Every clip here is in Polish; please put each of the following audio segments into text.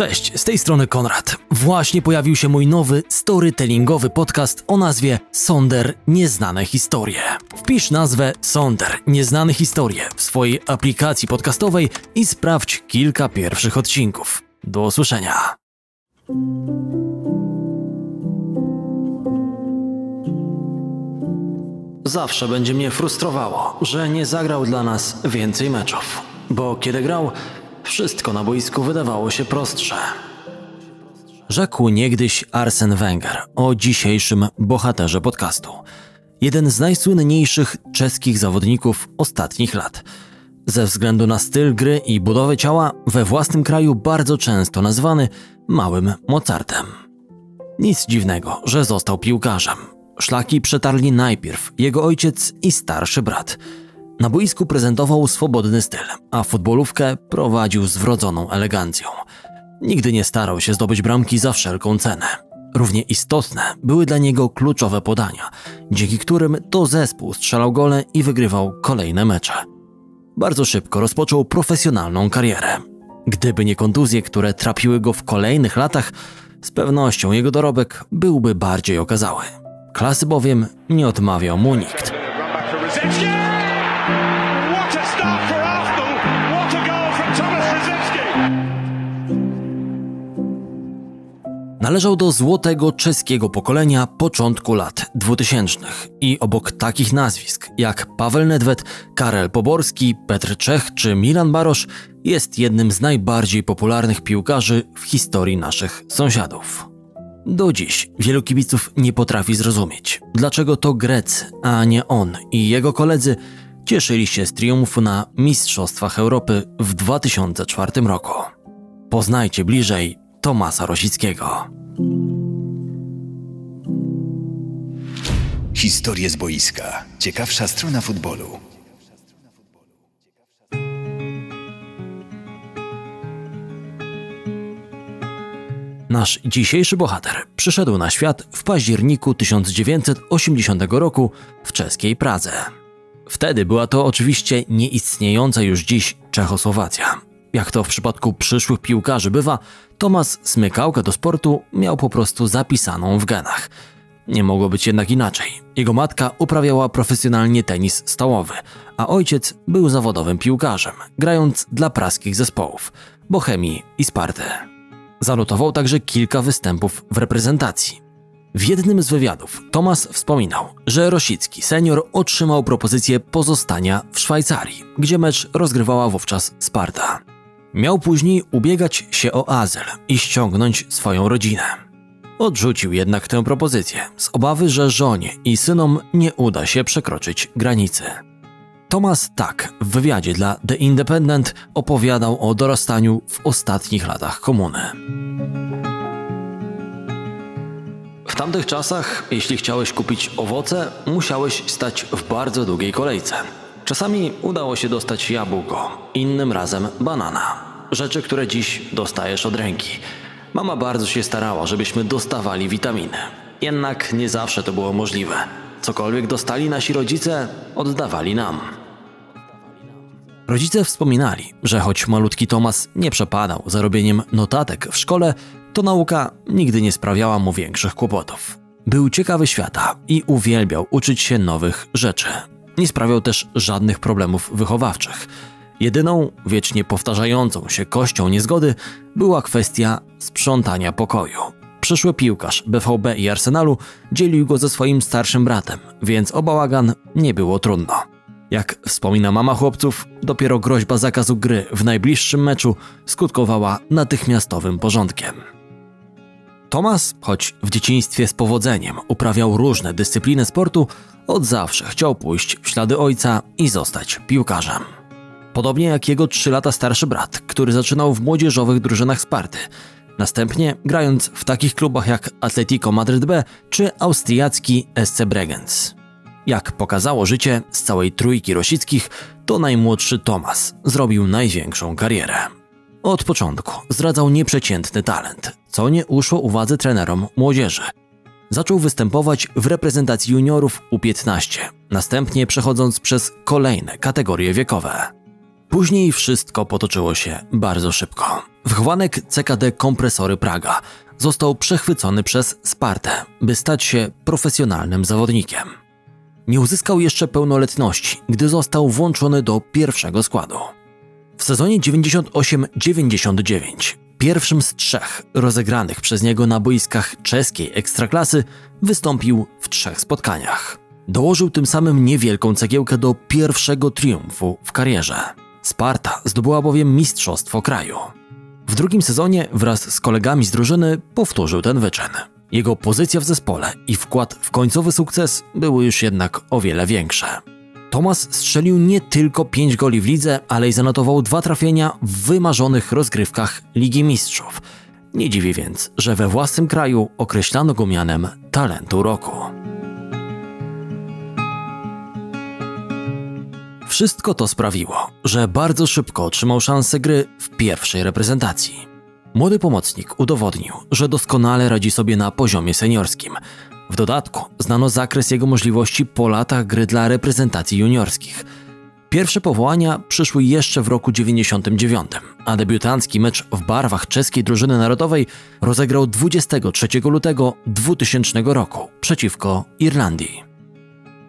Cześć, z tej strony Konrad. Właśnie pojawił się mój nowy storytellingowy podcast o nazwie Sonder Nieznane Historie. Wpisz nazwę Sonder Nieznane Historie w swojej aplikacji podcastowej i sprawdź kilka pierwszych odcinków. Do usłyszenia. Zawsze będzie mnie frustrowało, że nie zagrał dla nas więcej meczów, bo kiedy grał, wszystko na boisku wydawało się prostsze. Rzekł niegdyś Arsen Wenger o dzisiejszym bohaterze podcastu. Jeden z najsłynniejszych czeskich zawodników ostatnich lat. Ze względu na styl gry i budowę ciała we własnym kraju bardzo często nazwany małym Mozartem. Nic dziwnego, że został piłkarzem. Szlaki przetarli najpierw jego ojciec i starszy brat – na boisku prezentował swobodny styl, a futbolówkę prowadził z wrodzoną elegancją. Nigdy nie starał się zdobyć bramki za wszelką cenę. Równie istotne były dla niego kluczowe podania, dzięki którym to zespół strzelał gole i wygrywał kolejne mecze. Bardzo szybko rozpoczął profesjonalną karierę. Gdyby nie kontuzje, które trapiły go w kolejnych latach, z pewnością jego dorobek byłby bardziej okazały. Klasy bowiem nie odmawiał mu nikt. Należał do złotego czeskiego pokolenia początku lat 2000 i obok takich nazwisk jak Paweł Nedwed, Karel Poborski, Petr Czech czy Milan Barosz jest jednym z najbardziej popularnych piłkarzy w historii naszych sąsiadów. Do dziś wielu kibiców nie potrafi zrozumieć, dlaczego to Grecy, a nie on i jego koledzy cieszyli się z triumfu na Mistrzostwach Europy w 2004 roku. Poznajcie bliżej Tomasa Rosickiego. Historie z boiska. Ciekawsza strona futbolu. Nasz dzisiejszy bohater przyszedł na świat w październiku 1980 roku w czeskiej Pradze. Wtedy była to oczywiście nieistniejąca już dziś Czechosłowacja. Jak to w przypadku przyszłych piłkarzy bywa, Tomasz smykałkę do sportu miał po prostu zapisaną w genach. Nie mogło być jednak inaczej. Jego matka uprawiała profesjonalnie tenis stołowy, a ojciec był zawodowym piłkarzem, grając dla praskich zespołów Bohemii i Sparty. Zanotował także kilka występów w reprezentacji. W jednym z wywiadów Tomasz wspominał, że Rosicki senior otrzymał propozycję pozostania w Szwajcarii, gdzie mecz rozgrywała wówczas Sparta. Miał później ubiegać się o azyl i ściągnąć swoją rodzinę. Odrzucił jednak tę propozycję z obawy, że żonie i synom nie uda się przekroczyć granicy. Thomas Tak w wywiadzie dla The Independent opowiadał o dorastaniu w ostatnich latach komuny. W tamtych czasach, jeśli chciałeś kupić owoce, musiałeś stać w bardzo długiej kolejce. Czasami udało się dostać jabłko, innym razem banana. Rzeczy, które dziś dostajesz od ręki. Mama bardzo się starała, żebyśmy dostawali witaminy. Jednak nie zawsze to było możliwe. Cokolwiek dostali nasi rodzice, oddawali nam. Rodzice wspominali, że choć malutki Tomas nie przepadał za robieniem notatek w szkole, to nauka nigdy nie sprawiała mu większych kłopotów. Był ciekawy świata i uwielbiał uczyć się nowych rzeczy. Nie sprawiał też żadnych problemów wychowawczych. Jedyną, wiecznie powtarzającą się kością niezgody była kwestia sprzątania pokoju. Przyszły piłkarz BVB i Arsenalu dzielił go ze swoim starszym bratem, więc o bałagan nie było trudno. Jak wspomina mama chłopców, dopiero groźba zakazu gry w najbliższym meczu skutkowała natychmiastowym porządkiem. Tomas, choć w dzieciństwie z powodzeniem uprawiał różne dyscypliny sportu, od zawsze chciał pójść w ślady ojca i zostać piłkarzem. Podobnie jak jego 3 lata starszy brat, który zaczynał w młodzieżowych drużynach Sparty. Następnie grając w takich klubach jak Atletico Madryt B czy austriacki SC Bregenz. Jak pokazało życie, z całej trójki Rosickich to najmłodszy Tomas zrobił największą karierę. Od początku zdradzał nieprzeciętny talent, co nie uszło uwadze trenerom młodzieży. Zaczął występować w reprezentacji juniorów U15, następnie przechodząc przez kolejne kategorie wiekowe. Później wszystko potoczyło się bardzo szybko. Wychowanek CKD Kompresory Praga został przechwycony przez Spartę, by stać się profesjonalnym zawodnikiem. Nie uzyskał jeszcze pełnoletności, gdy został włączony do pierwszego składu. W sezonie 98-99, pierwszym z trzech rozegranych przez niego na boiskach czeskiej ekstraklasy, wystąpił w trzech spotkaniach. Dołożył tym samym niewielką cegiełkę do pierwszego triumfu w karierze. Sparta zdobyła bowiem mistrzostwo kraju. W drugim sezonie wraz z kolegami z drużyny powtórzył ten wyczyn. Jego pozycja w zespole i wkład w końcowy sukces były już jednak o wiele większe. Thomas strzelił nie tylko 5 goli w lidze, ale i zanotował dwa trafienia w wymarzonych rozgrywkach Ligi Mistrzów. Nie dziwi więc, że we własnym kraju określano go mianem talentu roku. Wszystko to sprawiło, że bardzo szybko otrzymał szansę gry w pierwszej reprezentacji. Młody pomocnik udowodnił, że doskonale radzi sobie na poziomie seniorskim. W dodatku znano zakres jego możliwości po latach gry dla reprezentacji juniorskich. Pierwsze powołania przyszły jeszcze w roku 99, a debiutancki mecz w barwach czeskiej drużyny narodowej rozegrał 23 lutego 2000 roku przeciwko Irlandii.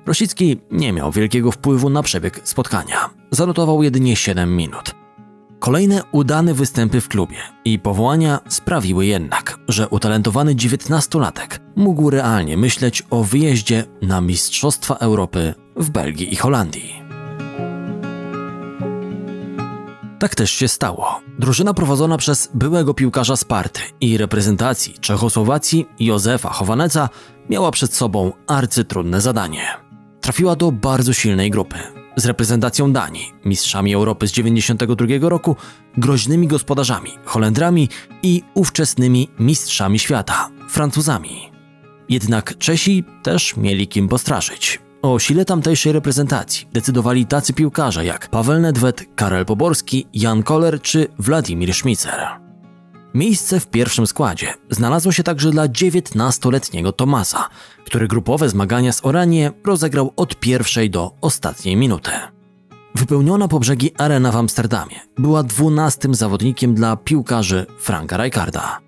Rosicki nie miał wielkiego wpływu na przebieg spotkania. Zanotował jedynie 7 minut. Kolejne udane występy w klubie i powołania sprawiły jednak, że utalentowany 19-latek mógł realnie myśleć o wyjeździe na Mistrzostwa Europy w Belgii i Holandii. Tak też się stało. Drużyna prowadzona przez byłego piłkarza Sparty i reprezentacji Czechosłowacji Józefa Chowaneca miała przed sobą arcytrudne zadanie. Trafiła do bardzo silnej grupy, z reprezentacją Danii, mistrzami Europy z 1992 roku, groźnymi gospodarzami, Holendrami i ówczesnymi mistrzami świata, Francuzami. Jednak Czesi też mieli kim postraszyć. O sile tamtejszej reprezentacji decydowali tacy piłkarze jak Paweł Nedved, Karel Poborski, Jan Koller czy Władimir Szmicer. Miejsce w pierwszym składzie znalazło się także dla 19-letniego Tomasa, który grupowe zmagania z Oranie rozegrał od pierwszej do ostatniej minuty. Wypełniona po brzegi arena w Amsterdamie była dwunastym zawodnikiem dla piłkarzy Franka Rijkaarda.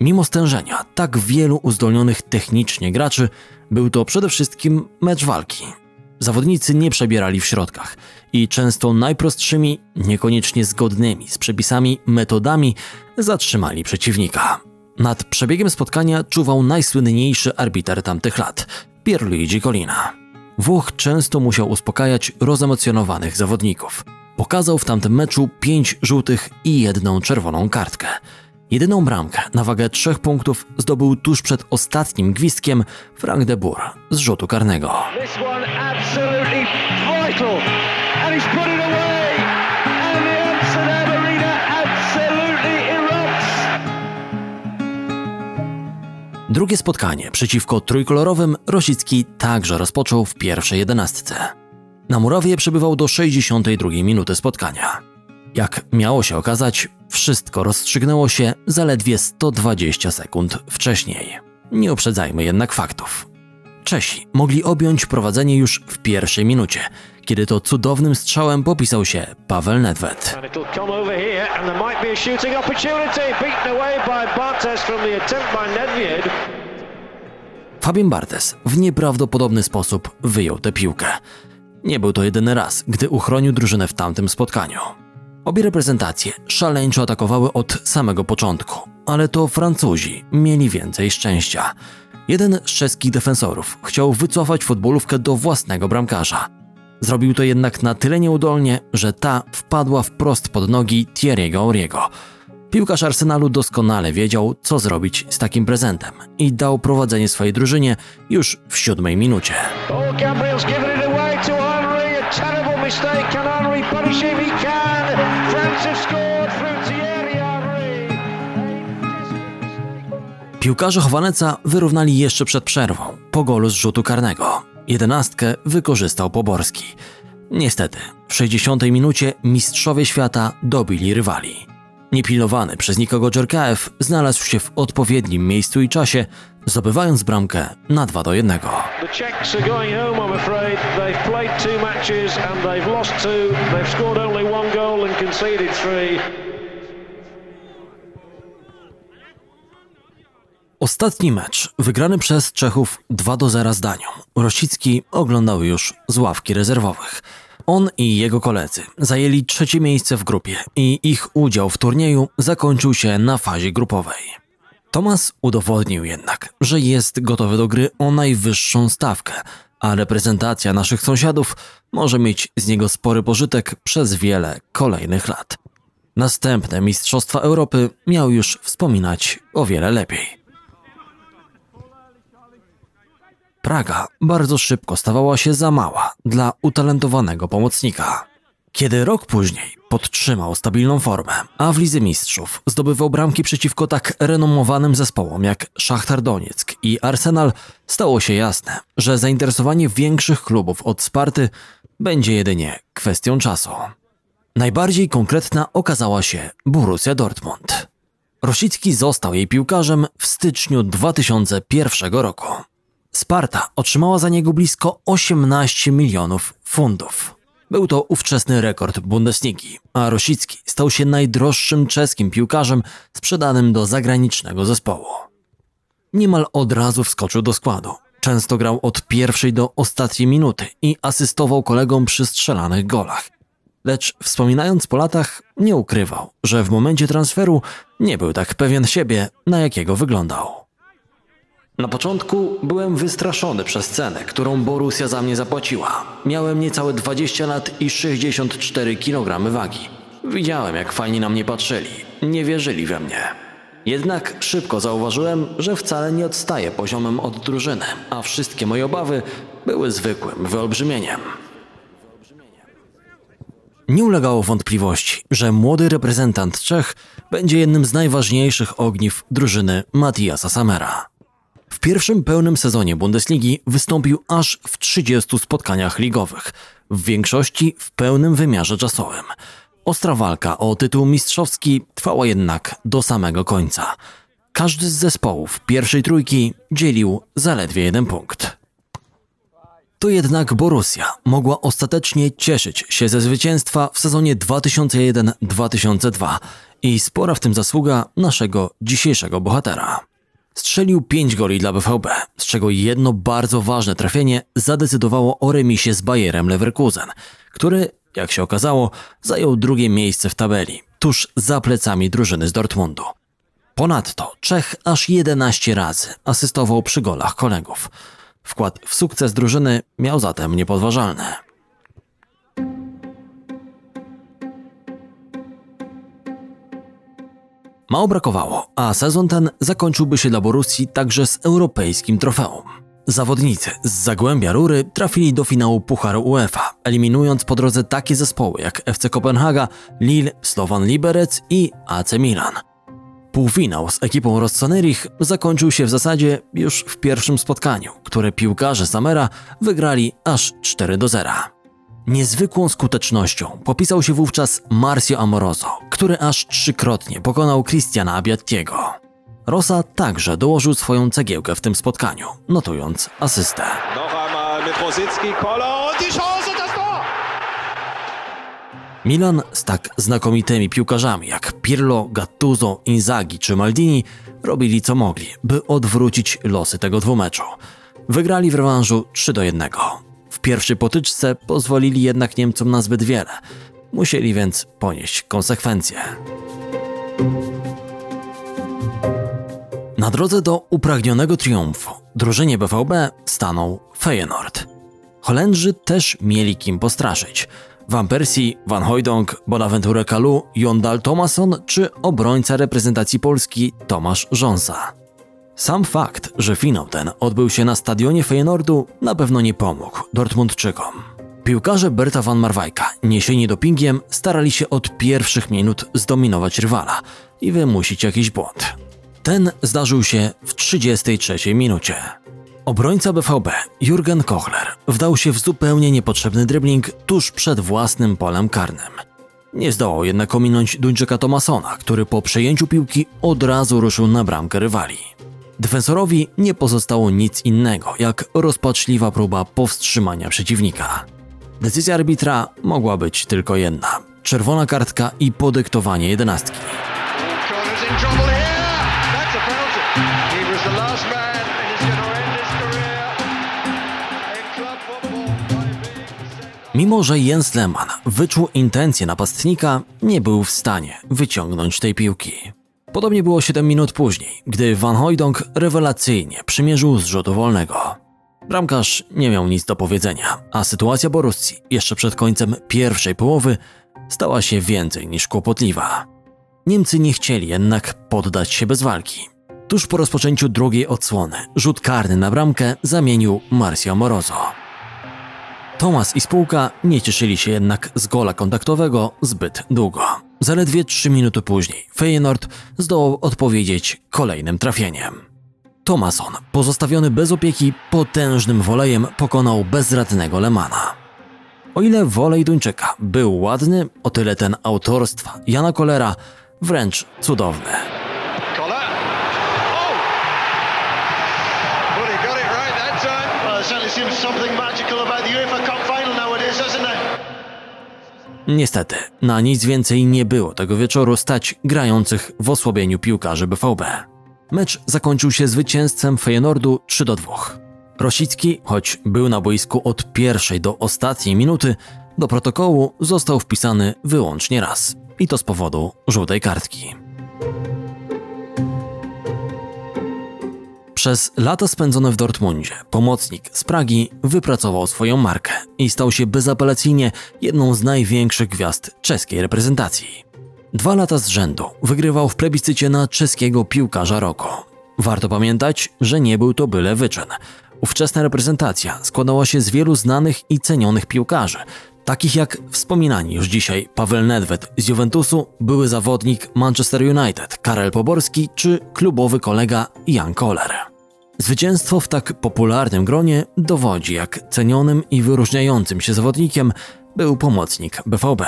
Mimo stężenia tak wielu uzdolnionych technicznie graczy, był to przede wszystkim mecz walki. Zawodnicy nie przebierali w środkach i często najprostszymi, niekoniecznie zgodnymi z przepisami metodami zatrzymali przeciwnika. Nad przebiegiem spotkania czuwał najsłynniejszy arbiter tamtych lat, Pierluigi Colina. Włoch często musiał uspokajać rozemocjonowanych zawodników. Pokazał w tamtym meczu pięć żółtych i jedną czerwoną kartkę. Jedyną bramkę na wagę trzech punktów zdobył tuż przed ostatnim gwizdkiem Frank de Boer z rzutu karnego. Drugie spotkanie przeciwko trójkolorowym Rosicki także rozpoczął w pierwszej jedenastce. Na murawie przebywał do 62 minuty spotkania. Jak miało się okazać, wszystko rozstrzygnęło się zaledwie 120 sekund wcześniej. Nie uprzedzajmy jednak faktów. Czesi mogli objąć prowadzenie już w pierwszej minucie, kiedy to cudownym strzałem popisał się Paweł Nedved. Fabien Bartes w nieprawdopodobny sposób wyjął tę piłkę. Nie był to jedyny raz, gdy uchronił drużynę w tamtym spotkaniu. Obie reprezentacje szaleńczo atakowały od samego początku, ale to Francuzi mieli więcej szczęścia. Jeden z czeskich defensorów chciał wycofać futbolówkę do własnego bramkarza. Zrobił to jednak na tyle nieudolnie, że ta wpadła wprost pod nogi Thierry'ego Auriego. Piłkarz Arsenalu doskonale wiedział, co zrobić z takim prezentem i dał prowadzenie swojej drużynie już w siódmej minucie. Oh, Piłkarze Chowaneca wyrównali jeszcze przed przerwą, po golu z rzutu karnego. Jedenastkę wykorzystał Poborski. Niestety, w 60 minucie mistrzowie świata dobili rywali. Niepilnowany przez nikogo Dżerkaew znalazł się w odpowiednim miejscu i czasie, zdobywając bramkę na 2 do 1. The Czechs are going home, I'm afraid. They've played two matches and they've lost two. They've scored only one goal and conceded three. Ostatni mecz, wygrany przez Czechów 2 do 0 z Danią. Rosicki oglądał już z ławki rezerwowych. On i jego koledzy zajęli trzecie miejsce w grupie i ich udział w turnieju zakończył się na fazie grupowej. Tomas udowodnił jednak, że jest gotowy do gry o najwyższą stawkę, a reprezentacja naszych sąsiadów może mieć z niego spory pożytek przez wiele kolejnych lat. Następne Mistrzostwa Europy miał już wspominać o wiele lepiej. Praga bardzo szybko stawała się za mała dla utalentowanego pomocnika. Kiedy rok później podtrzymał stabilną formę, a w Lidze Mistrzów zdobywał bramki przeciwko tak renomowanym zespołom jak Szachtar Donieck i Arsenal, stało się jasne, że zainteresowanie większych klubów od Sparty będzie jedynie kwestią czasu. Najbardziej konkretna okazała się Borussia Dortmund. Rosicki został jej piłkarzem w styczniu 2001 roku. Sparta otrzymała za niego blisko 18 milionów funtów. Był to ówczesny rekord Bundesligi, a Rosicki stał się najdroższym czeskim piłkarzem sprzedanym do zagranicznego zespołu. Niemal od razu wskoczył do składu. Często grał od pierwszej do ostatniej minuty i asystował kolegom przy strzelanych golach. Lecz wspominając po latach, nie ukrywał, że w momencie transferu nie był tak pewien siebie, na jakiego wyglądał. Na początku byłem wystraszony przez cenę, którą Borussia za mnie zapłaciła. Miałem niecałe 20 lat i 64 kg wagi. Widziałem, jak fajnie na mnie patrzyli. Nie wierzyli we mnie. Jednak szybko zauważyłem, że wcale nie odstaję poziomem od drużyny, a wszystkie moje obawy były zwykłym wyolbrzymieniem. Nie ulegało wątpliwości, że młody reprezentant Czech będzie jednym z najważniejszych ogniw drużyny Matiasa Samera. Pierwszym pełnym sezonie Bundesligi wystąpił aż w 30 spotkaniach ligowych, w większości w pełnym wymiarze czasowym. Ostra walka o tytuł mistrzowski trwała jednak do samego końca. Każdy z zespołów pierwszej trójki dzielił zaledwie jeden punkt. To jednak Borussia mogła ostatecznie cieszyć się ze zwycięstwa w sezonie 2001-2002 i spora w tym zasługa naszego dzisiejszego bohatera. Strzelił 5 goli dla BVB, z czego jedno bardzo ważne trafienie zadecydowało o remisie z Bayerem Leverkusen, który, jak się okazało, zajął drugie miejsce w tabeli, tuż za plecami drużyny z Dortmundu. Ponadto Czech aż 11 razy asystował przy golach kolegów. Wkład w sukces drużyny miał zatem niepodważalny. Mało brakowało, a sezon ten zakończyłby się dla Borussii także z europejskim trofeum. Zawodnicy z Zagłębia Rury trafili do finału Pucharu UEFA, eliminując po drodze takie zespoły jak FC Kopenhaga, Lille, Slovan Liberec i AC Milan. Półfinał z ekipą Rossoneri zakończył się w zasadzie już w pierwszym spotkaniu, które piłkarze Samera wygrali aż 4 do 0. Niezwykłą skutecznością popisał się wówczas Marcio Amoroso, który aż trzykrotnie pokonał Cristiana Abiattiego. Rosa także dołożył swoją cegiełkę w tym spotkaniu, notując asystę. Milan z tak znakomitymi piłkarzami jak Pirlo, Gattuso, Inzaghi czy Maldini robili co mogli, by odwrócić losy tego dwumeczu. Wygrali w rewanżu 3 do 1 pierwszej potyczce pozwolili jednak Niemcom na zbyt wiele. Musieli więc ponieść konsekwencje. Na drodze do upragnionego triumfu drużynie BVB stanął Feyenoord. Holendrzy też mieli kim postraszyć. Van Persie, Van Hooijdonk, Bonaventure Kalu, Jondal Thomason czy obrońca reprezentacji Polski Tomasz Rząsa. Sam fakt, że finał ten odbył się na stadionie Feyenoordu na pewno nie pomógł Dortmundczykom. Piłkarze Berta van Marwajka, niesieni dopingiem, starali się od pierwszych minut zdominować rywala i wymusić jakiś błąd. Ten zdarzył się w 33 minucie. Obrońca BVB, Jurgen Kochler, wdał się w zupełnie niepotrzebny dribbling tuż przed własnym polem karnym. Nie zdołał jednak ominąć Duńczyka Tomasona, który po przejęciu piłki od razu ruszył na bramkę rywali. Defensorowi nie pozostało nic innego, jak rozpaczliwa próba powstrzymania przeciwnika. Decyzja arbitra mogła być tylko jedna: czerwona kartka i podyktowanie jedenastki. Mimo, że Jens Lehmann wyczuł intencje napastnika, nie był w stanie wyciągnąć tej piłki. Podobnie było 7 minut później, gdy Van Hooijdonk rewelacyjnie przymierzył z rzutu wolnego. Bramkarz nie miał nic do powiedzenia, a sytuacja Borussii jeszcze przed końcem pierwszej połowy stała się więcej niż kłopotliwa. Niemcy nie chcieli jednak poddać się bez walki. Tuż po rozpoczęciu drugiej odsłony rzut karny na bramkę zamienił Marcio Morozo. Thomas i spółka nie cieszyli się jednak z gola kontaktowego zbyt długo. Zaledwie 3 minuty później Feyenoord zdołał odpowiedzieć kolejnym trafieniem. Thomason, pozostawiony bez opieki, potężnym wolejem pokonał bezradnego Lemana. O ile wolej Duńczyka był ładny, o tyle ten autorstwa Jana Kolera wręcz cudowny. Niestety, na nic więcej nie było tego wieczoru stać grających w osłabieniu piłkarzy BVB. Mecz zakończył się zwycięstwem Feyenoordu 3 do 2. Rosicki, choć był na boisku od pierwszej do ostatniej minuty, do protokołu został wpisany wyłącznie raz. I to z powodu żółtej kartki. Przez lata spędzone w Dortmundzie pomocnik z Pragi wypracował swoją markę i stał się bezapelacyjnie jedną z największych gwiazd czeskiej reprezentacji. Dwa lata z rzędu wygrywał w plebiscycie na czeskiego piłkarza roku. Warto pamiętać, że nie był to byle wyczyn. Ówczesna reprezentacja składała się z wielu znanych i cenionych piłkarzy, takich jak wspominani już dzisiaj Paweł Nedved z Juventusu, były zawodnik Manchester United Karel Poborski czy klubowy kolega Jan Koller. Zwycięstwo w tak popularnym gronie dowodzi, jak cenionym i wyróżniającym się zawodnikiem był pomocnik BVB.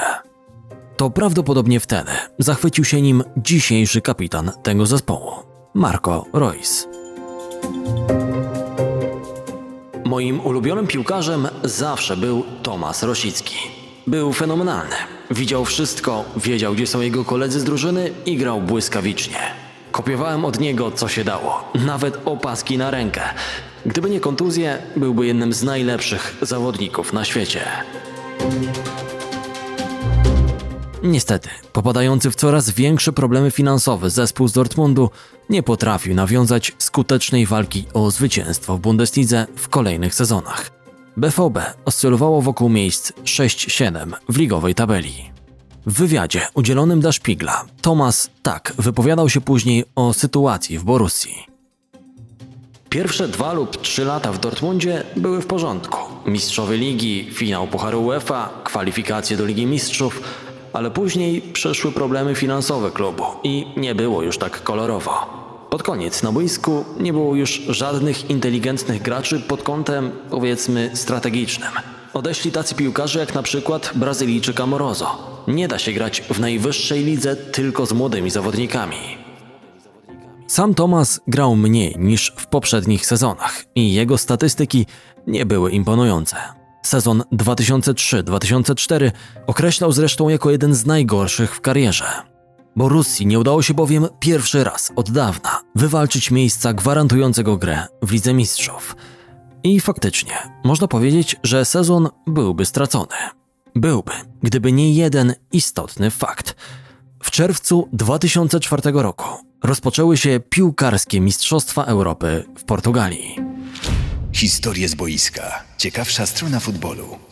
To prawdopodobnie wtedy zachwycił się nim dzisiejszy kapitan tego zespołu, Marco Reus. Moim ulubionym piłkarzem zawsze był Tomasz Rosicki. Był fenomenalny. Widział wszystko, wiedział gdzie są jego koledzy z drużyny i grał błyskawicznie. Kopiowałem od niego co się dało, nawet opaski na rękę. Gdyby nie kontuzje, byłby jednym z najlepszych zawodników na świecie. Niestety, popadający w coraz większe problemy finansowe zespół z Dortmundu nie potrafił nawiązać skutecznej walki o zwycięstwo w Bundeslidze w kolejnych sezonach. BVB oscylowało wokół miejsc 6-7 w ligowej tabeli. W wywiadzie udzielonym dla Szpigla Thomas tak wypowiadał się później o sytuacji w Borussii. Pierwsze dwa lub trzy lata w Dortmundzie były w porządku. Mistrzowie ligi, finał Pucharu UEFA, kwalifikacje do Ligi Mistrzów, ale później przeszły problemy finansowe klubu i nie było już tak kolorowo. Pod koniec na boisku nie było już żadnych inteligentnych graczy pod kątem, powiedzmy, strategicznym. Odeszli tacy piłkarze jak na przykład Brazylijczyk Amorozo. Nie da się grać w najwyższej lidze tylko z młodymi zawodnikami. Sam Thomas grał mniej niż w poprzednich sezonach i jego statystyki nie były imponujące. Sezon 2003-2004 określał zresztą jako jeden z najgorszych w karierze. Borussii nie udało się bowiem pierwszy raz od dawna wywalczyć miejsca gwarantującego grę w Lidze Mistrzów. I faktycznie, można powiedzieć, że sezon byłby stracony. Byłby, gdyby nie jeden istotny fakt. W czerwcu 2004 roku rozpoczęły się piłkarskie Mistrzostwa Europy w Portugalii. Historie z boiska. Ciekawsza strona futbolu.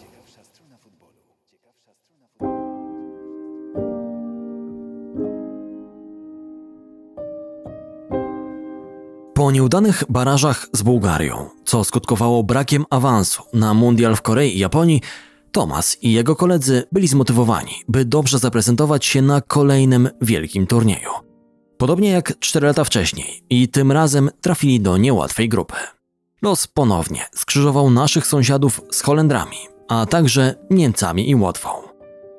Po nieudanych barażach z Bułgarią, co skutkowało brakiem awansu na mundial w Korei i Japonii, Tomas i jego koledzy byli zmotywowani, by dobrze zaprezentować się na kolejnym wielkim turnieju. Podobnie jak 4 lata wcześniej i tym razem trafili do niełatwej grupy. Los ponownie skrzyżował naszych sąsiadów z Holendrami, a także Niemcami i Łotwą.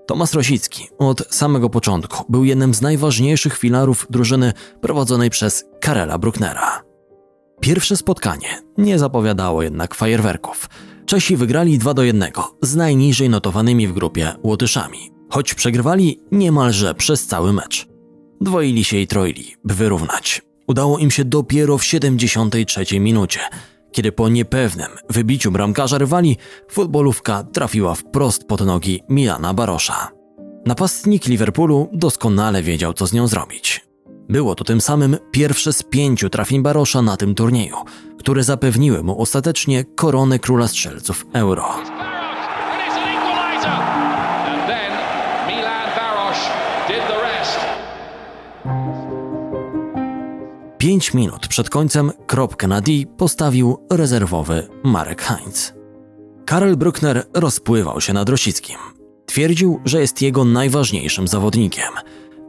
Tomasz Rosicki od samego początku był jednym z najważniejszych filarów drużyny prowadzonej przez Karela Brucknera. Pierwsze spotkanie nie zapowiadało jednak fajerwerków. Czesi wygrali 2 do 1 z najniżej notowanymi w grupie Łotyszami, choć przegrywali niemalże przez cały mecz. Dwoili się i troili, by wyrównać. Udało im się dopiero w 73 minucie, kiedy po niepewnym wybiciu bramkarza rywali futbolówka trafiła wprost pod nogi Milana Barosza. Napastnik Liverpoolu doskonale wiedział, co z nią zrobić. Było to tym samym pierwsze z pięciu trafień Barosza na tym turnieju, które zapewniły mu ostatecznie koronę króla strzelców Euro. Pięć minut przed końcem kropkę na D postawił rezerwowy Marek Heinz. Karel Bruckner rozpływał się nad Rosickim. Twierdził, że jest jego najważniejszym zawodnikiem.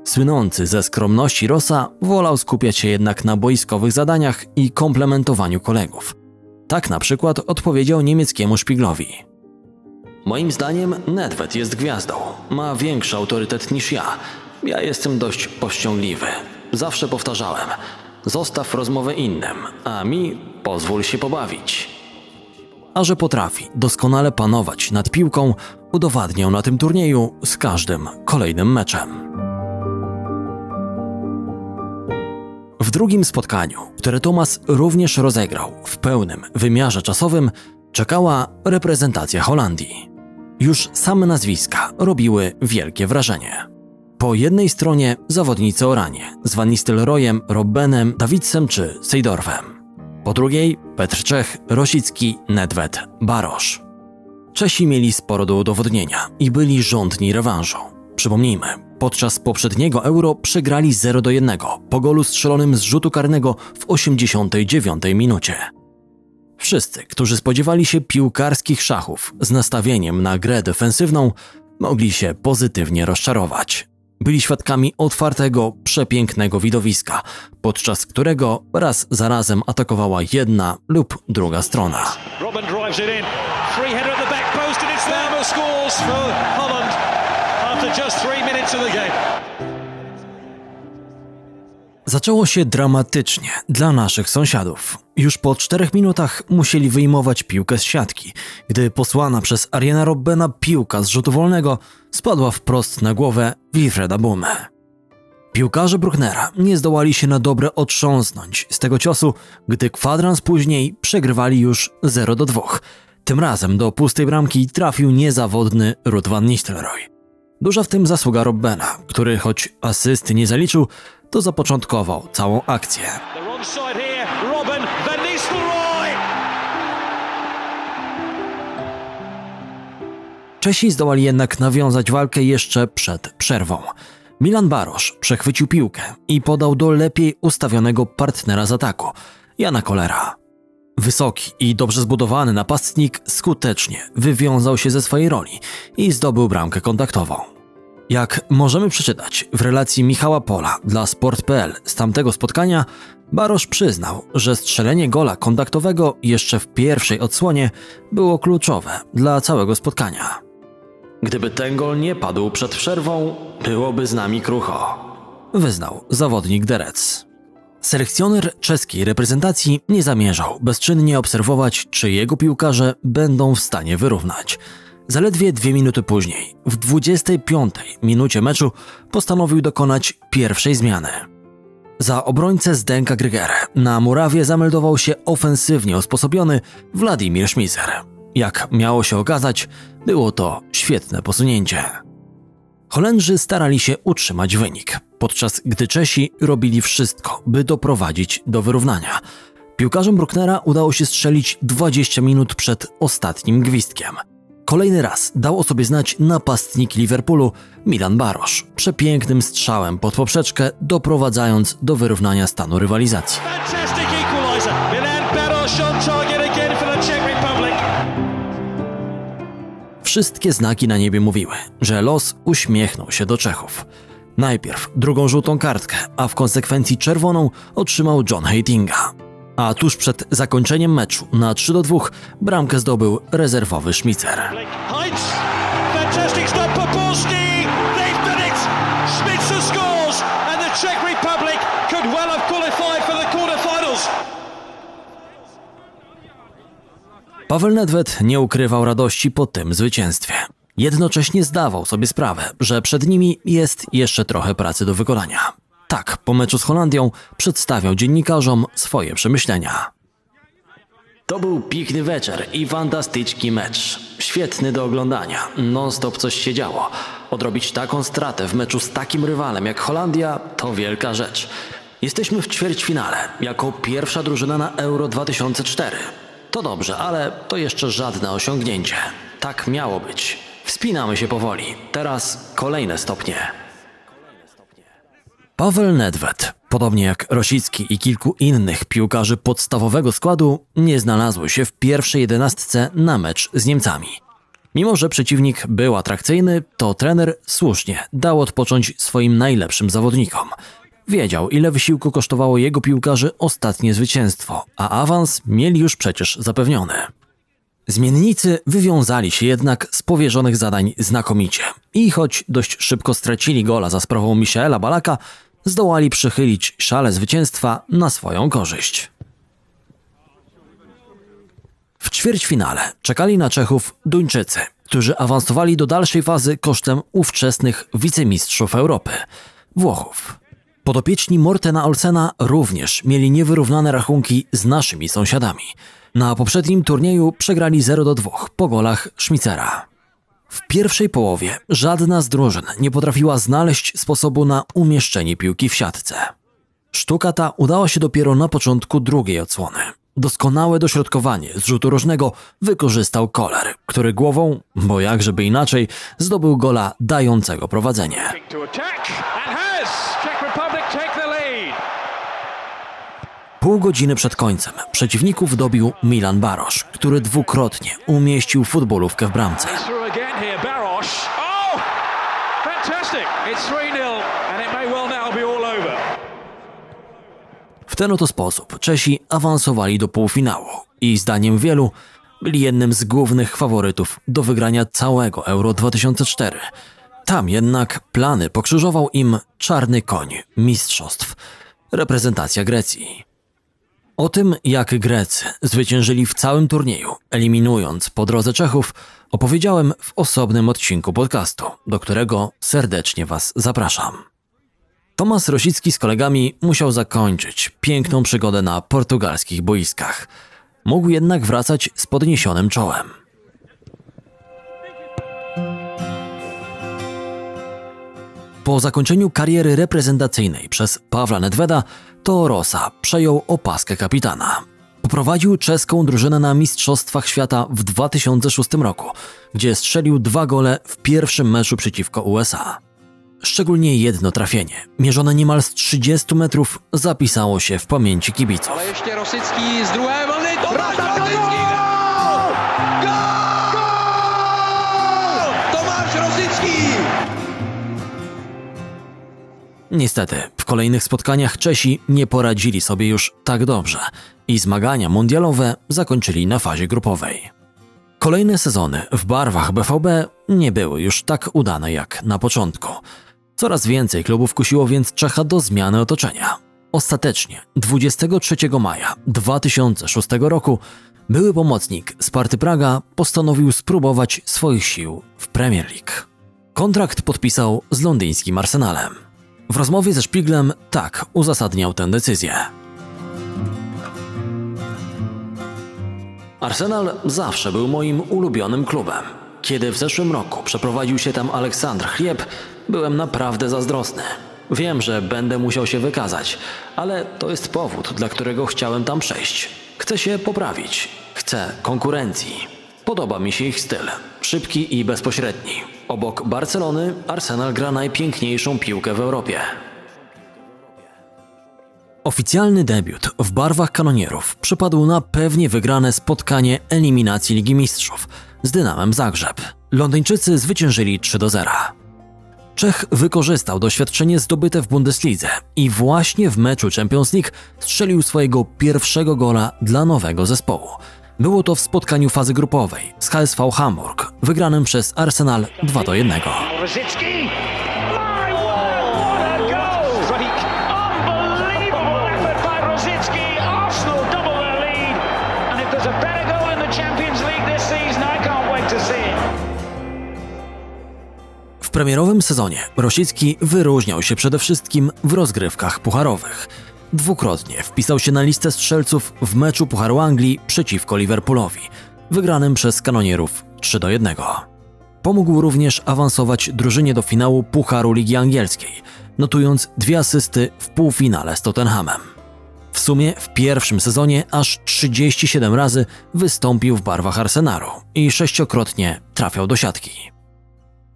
Słynący ze skromności Rosa wolał skupiać się jednak na boiskowych zadaniach i komplementowaniu kolegów. Tak na przykład odpowiedział niemieckiemu szpiglowi. Moim zdaniem Nedved jest gwiazdą. Ma większy autorytet niż ja. Ja jestem dość powściągliwy. Zawsze powtarzałem. Zostaw rozmowę innym, a mi pozwól się pobawić. A że potrafi doskonale panować nad piłką, udowadniał na tym turnieju z każdym kolejnym meczem. W drugim spotkaniu, które Thomas również rozegrał w pełnym wymiarze czasowym, czekała reprezentacja Holandii. Już same nazwiska robiły wielkie wrażenie. Po jednej stronie zawodnicy o ranie z Van Nistelrooyem, Robbenem, Dawidsem czy Seydorfem. Po drugiej Petr Czech, Rosicki, Nedved, Barosz. Czesi mieli sporo do udowodnienia i byli żądni rewanżu. Przypomnijmy, podczas poprzedniego Euro przegrali 0 do 1 po golu strzelonym z rzutu karnego w 89 minucie. Wszyscy, którzy spodziewali się piłkarskich szachów z nastawieniem na grę defensywną, mogli się pozytywnie rozczarować. Byli świadkami otwartego, przepięknego widowiska, podczas którego raz za razem atakowała jedna lub druga strona. Robin drives it in. Header back post, it's scores for Holland Zaczęło się dramatycznie dla naszych sąsiadów. Już po czterech minutach musieli wyjmować piłkę z siatki, gdy posłana przez Ariana Robbena piłka z rzutu wolnego spadła wprost na głowę Wilfreda Bumy. Piłkarze Brucknera nie zdołali się na dobre otrząsnąć z tego ciosu, gdy kwadrans później przegrywali już 0 do 2. Tym razem do pustej bramki trafił niezawodny Ruud van Nistelrooy. Duża w tym zasługa Robbena, który choć asysty nie zaliczył, to zapoczątkował całą akcję. Czesi zdołali jednak nawiązać walkę jeszcze przed przerwą. Milan Barosz przechwycił piłkę i podał do lepiej ustawionego partnera z ataku, Jana Kolera. Wysoki i dobrze zbudowany napastnik skutecznie wywiązał się ze swojej roli i zdobył bramkę kontaktową. Jak możemy przeczytać w relacji Michała Pola dla Sport.pl z tamtego spotkania, Barosz przyznał, że strzelenie gola kontaktowego jeszcze w pierwszej odsłonie było kluczowe dla całego spotkania. Gdyby ten gol nie padł przed przerwą, byłoby z nami krucho, wyznał zawodnik Derec. Selekcjoner czeskiej reprezentacji nie zamierzał bezczynnie obserwować, czy jego piłkarze będą w stanie wyrównać. Zaledwie dwie minuty później, w 25 minucie meczu, postanowił dokonać pierwszej zmiany. Za obrońcę Zdenka Grygera na murawie zameldował się ofensywnie usposobiony Wladimir Schmizer. Jak miało się okazać, było to świetne posunięcie. Holendrzy starali się utrzymać wynik, podczas gdy Czesi robili wszystko, by doprowadzić do wyrównania. Piłkarzom Brucknera udało się strzelić 20 minut przed ostatnim gwizdkiem. Kolejny raz dał o sobie znać napastnik Liverpoolu Milan Barosz, przepięknym strzałem pod poprzeczkę, doprowadzając do wyrównania stanu rywalizacji. Wszystkie znaki na niebie mówiły, że los uśmiechnął się do Czechów. Najpierw drugą żółtą kartkę, a w konsekwencji czerwoną otrzymał John Heitinga a tuż przed zakończeniem meczu na 3 do 2 bramkę zdobył rezerwowy Szmicer. Paweł Nedved nie ukrywał radości po tym zwycięstwie. Jednocześnie zdawał sobie sprawę, że przed nimi jest jeszcze trochę pracy do wykonania. Tak, po meczu z Holandią przedstawiał dziennikarzom swoje przemyślenia. To był piękny wieczór i fantastyczny mecz. Świetny do oglądania. Non-stop coś się działo. Odrobić taką stratę w meczu z takim rywalem jak Holandia to wielka rzecz. Jesteśmy w ćwierćfinale, jako pierwsza drużyna na Euro 2004. To dobrze, ale to jeszcze żadne osiągnięcie. Tak miało być. Wspinamy się powoli. Teraz kolejne stopnie. Paweł Nedved, podobnie jak Rosicki i kilku innych piłkarzy podstawowego składu, nie znalazły się w pierwszej jedenastce na mecz z Niemcami. Mimo, że przeciwnik był atrakcyjny, to trener słusznie dał odpocząć swoim najlepszym zawodnikom. Wiedział, ile wysiłku kosztowało jego piłkarzy ostatnie zwycięstwo, a awans mieli już przecież zapewniony. Zmiennicy wywiązali się jednak z powierzonych zadań znakomicie i choć dość szybko stracili gola za sprawą Michaela Balaka, zdołali przychylić szale zwycięstwa na swoją korzyść. W ćwierćfinale czekali na Czechów Duńczycy, którzy awansowali do dalszej fazy kosztem ówczesnych wicemistrzów Europy Włochów. Podopieczni Mortena Olsena również mieli niewyrównane rachunki z naszymi sąsiadami. Na poprzednim turnieju przegrali 0 do 2 po golach Schmitzera. W pierwszej połowie żadna z drużyn nie potrafiła znaleźć sposobu na umieszczenie piłki w siatce. Sztuka ta udała się dopiero na początku drugiej odsłony. Doskonałe dośrodkowanie z rzutu rożnego wykorzystał Koller, który głową, bo jakżeby inaczej, zdobył gola dającego prowadzenie. Pół godziny przed końcem przeciwników dobił Milan Barosz, który dwukrotnie umieścił futbolówkę w bramce. W ten oto sposób Czesi awansowali do półfinału i zdaniem wielu byli jednym z głównych faworytów do wygrania całego Euro 2004. Tam jednak plany pokrzyżował im czarny koń mistrzostw, reprezentacja Grecji. O tym, jak Grecy zwyciężyli w całym turnieju, eliminując po drodze Czechów, opowiedziałem w osobnym odcinku podcastu, do którego serdecznie Was zapraszam. Tomasz Rosicki z kolegami musiał zakończyć piękną przygodę na portugalskich boiskach. Mógł jednak wracać z podniesionym czołem. Po zakończeniu kariery reprezentacyjnej przez Pawła Nedveda, to Rosa przejął opaskę kapitana. Poprowadził czeską drużynę na Mistrzostwach Świata w 2006 roku, gdzie strzelił dwa gole w pierwszym meczu przeciwko USA. Szczególnie jedno trafienie, mierzone niemal z 30 metrów, zapisało się w pamięci kibiców. Ale ještě Rosický z! Gól! Gól! Tomáš Rosický! Niestety, w kolejnych spotkaniach Czesi nie poradzili sobie już tak dobrze i zmagania mundialowe zakończyli na fazie grupowej. Kolejne sezony w barwach BVB nie były już tak udane jak na początku. Coraz więcej klubów kusiło więc Czecha do zmiany otoczenia. Ostatecznie 23 maja 2006 roku były pomocnik Sparty Praga postanowił spróbować swoich sił w Premier League. Kontrakt podpisał z londyńskim Arsenalem. W rozmowie ze Szpiglem tak uzasadniał tę decyzję. Arsenal zawsze był moim ulubionym klubem. Kiedy w zeszłym roku przeprowadził się tam Aleksandr Chlieb, byłem naprawdę zazdrosny. Wiem, że będę musiał się wykazać, ale to jest powód, dla którego chciałem tam przejść. Chcę się poprawić. Chcę konkurencji. Podoba mi się ich styl. Szybki i bezpośredni. Obok Barcelony Arsenal gra najpiękniejszą piłkę w Europie. Oficjalny debiut w barwach kanonierów przypadł na pewnie wygrane spotkanie eliminacji Ligi Mistrzów z Dynamem Zagrzeb. Londyńczycy zwyciężyli 3 do 0. Czech wykorzystał doświadczenie zdobyte w Bundeslidze i właśnie w meczu Champions League strzelił swojego pierwszego gola dla nowego zespołu. Było to w spotkaniu fazy grupowej z HSV Hamburg, wygranym przez Arsenal 2 do 1. premierowym sezonie Rosicki wyróżniał się przede wszystkim w rozgrywkach pucharowych. Dwukrotnie wpisał się na listę strzelców w meczu Pucharu Anglii przeciwko Liverpoolowi, wygranym przez kanonierów 3 do 1. Pomógł również awansować drużynie do finału Pucharu Ligi Angielskiej, notując dwie asysty w półfinale z Tottenhamem. W sumie w pierwszym sezonie aż 37 razy wystąpił w barwach Arsenalu i sześciokrotnie trafiał do siatki.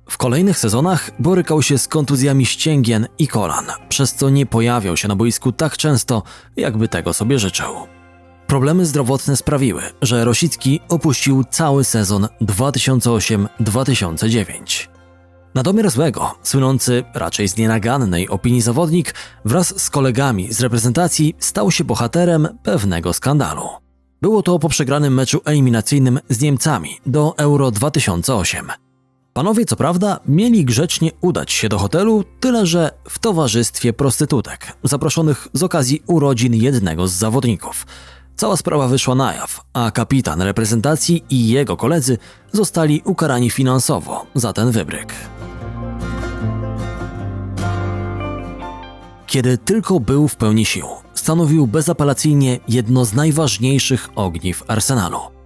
W kolejnych sezonach borykał się z kontuzjami ścięgien i kolan, przez co nie pojawiał się na boisku tak często, jakby tego sobie życzył. Problemy zdrowotne sprawiły, że Rosicki opuścił cały sezon 2008-2009. Na złego, słynący raczej z nienagannej opinii zawodnik, wraz z kolegami z reprezentacji stał się bohaterem pewnego skandalu. Było to po przegranym meczu eliminacyjnym z Niemcami do Euro 2008. Panowie, co prawda, mieli grzecznie udać się do hotelu, tyle że w towarzystwie prostytutek, zaproszonych z okazji urodzin jednego z zawodników. Cała sprawa wyszła na jaw, a kapitan reprezentacji i jego koledzy zostali ukarani finansowo za ten wybryk. Kiedy tylko był w pełni sił, stanowił bezapelacyjnie jedno z najważniejszych ogniw Arsenalu.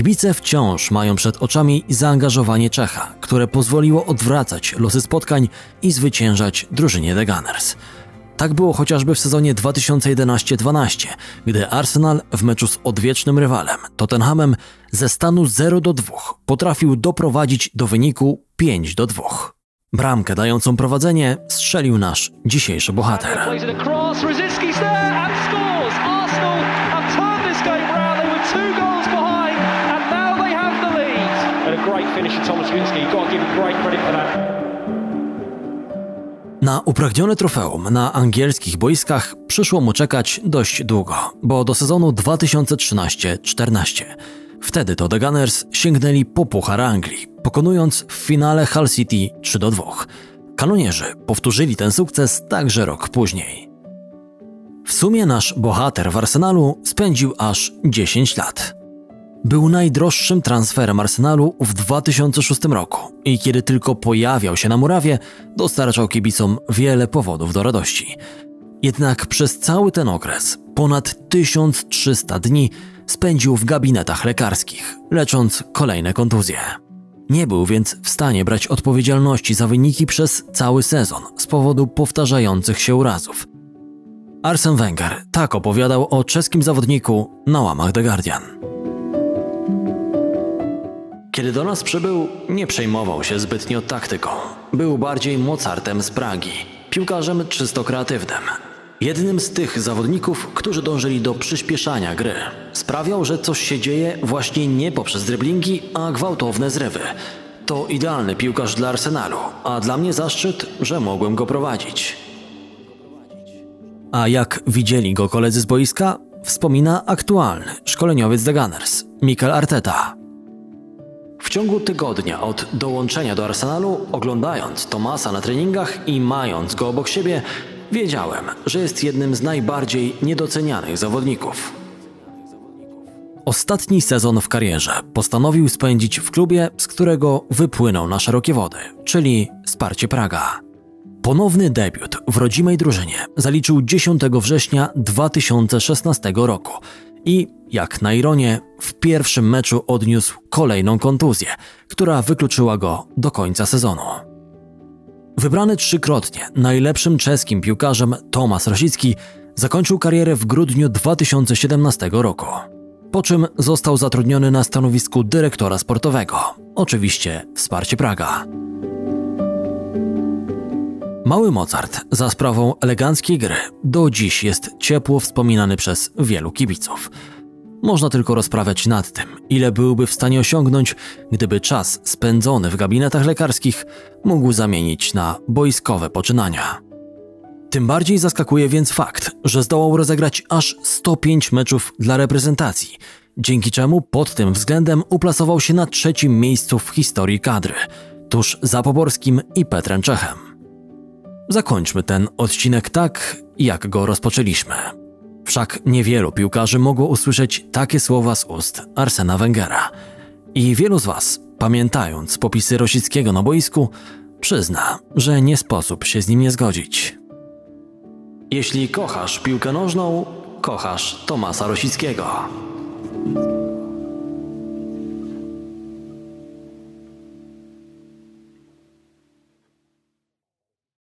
Kibice wciąż mają przed oczami zaangażowanie Czecha, które pozwoliło odwracać losy spotkań i zwyciężać drużynie The Gunners. Tak było chociażby w sezonie 2011-12, gdy Arsenal w meczu z odwiecznym rywalem Tottenhamem ze stanu 0 do 2 potrafił doprowadzić do wyniku 5 do 2. Bramkę dającą prowadzenie strzelił nasz dzisiejszy bohater. You've got to give him great credit for that. Na upragnione trofeum na angielskich boiskach przyszło mu czekać dość długo, bo do sezonu 2013-14. Wtedy to The Gunners sięgnęli po Puchar Anglii, pokonując w finale Hull City 3 do 2. Kanonierzy powtórzyli ten sukces także rok później. W sumie nasz bohater w Arsenalu spędził aż 10 lat. Był najdroższym transferem Arsenalu w 2006 roku i kiedy tylko pojawiał się na murawie, dostarczał kibicom wiele powodów do radości. Jednak przez cały ten okres, ponad 1300 dni, spędził w gabinetach lekarskich, lecząc kolejne kontuzje. Nie był więc w stanie brać odpowiedzialności za wyniki przez cały sezon z powodu powtarzających się urazów. Arsene Wenger tak opowiadał o czeskim zawodniku na łamach The Guardian. Kiedy do nas przybył, nie przejmował się zbytnio taktyką. Był bardziej Mozartem z Pragi, piłkarzem czysto kreatywnym. Jednym z tych zawodników, którzy dążyli do przyspieszania gry. Sprawiał, że coś się dzieje właśnie nie poprzez dryblingi, a gwałtowne zrywy. To idealny piłkarz dla Arsenalu, a dla mnie zaszczyt, że mogłem go prowadzić. A jak widzieli go koledzy z boiska, wspomina aktualny szkoleniowiec The Gunners, Mikel Arteta. W ciągu tygodnia od dołączenia do Arsenalu, oglądając Tomasa na treningach i mając go obok siebie, wiedziałem, że jest jednym z najbardziej niedocenianych zawodników. Ostatni sezon w karierze postanowił spędzić w klubie, z którego wypłynął na szerokie wody, czyli Sparcie Praga. Ponowny debiut w rodzimej drużynie zaliczył 10 września 2016 roku i, jak na ironię, w pierwszym meczu odniósł kolejną kontuzję, która wykluczyła go do końca sezonu. Wybrany trzykrotnie najlepszym czeskim piłkarzem Tomasz Rosicki zakończył karierę w grudniu 2017 roku, po czym został zatrudniony na stanowisku dyrektora sportowego, oczywiście wsparcie Praga. Mały Mozart za sprawą eleganckiej gry do dziś jest ciepło wspominany przez wielu kibiców. Można tylko rozprawiać nad tym, ile byłby w stanie osiągnąć, gdyby czas spędzony w gabinetach lekarskich mógł zamienić na boiskowe poczynania. Tym bardziej zaskakuje więc fakt, że zdołał rozegrać aż 105 meczów dla reprezentacji, dzięki czemu pod tym względem uplasował się na trzecim miejscu w historii kadry, tuż za Poborskim i Petrem Czechem. Zakończmy ten odcinek tak, jak go rozpoczęliśmy. Wszak niewielu piłkarzy mogło usłyszeć takie słowa z ust Arsena Wengera. I wielu z Was, pamiętając popisy Rosickiego na boisku, przyzna, że nie sposób się z nim nie zgodzić. Jeśli kochasz piłkę nożną, kochasz Tomasa Rosickiego.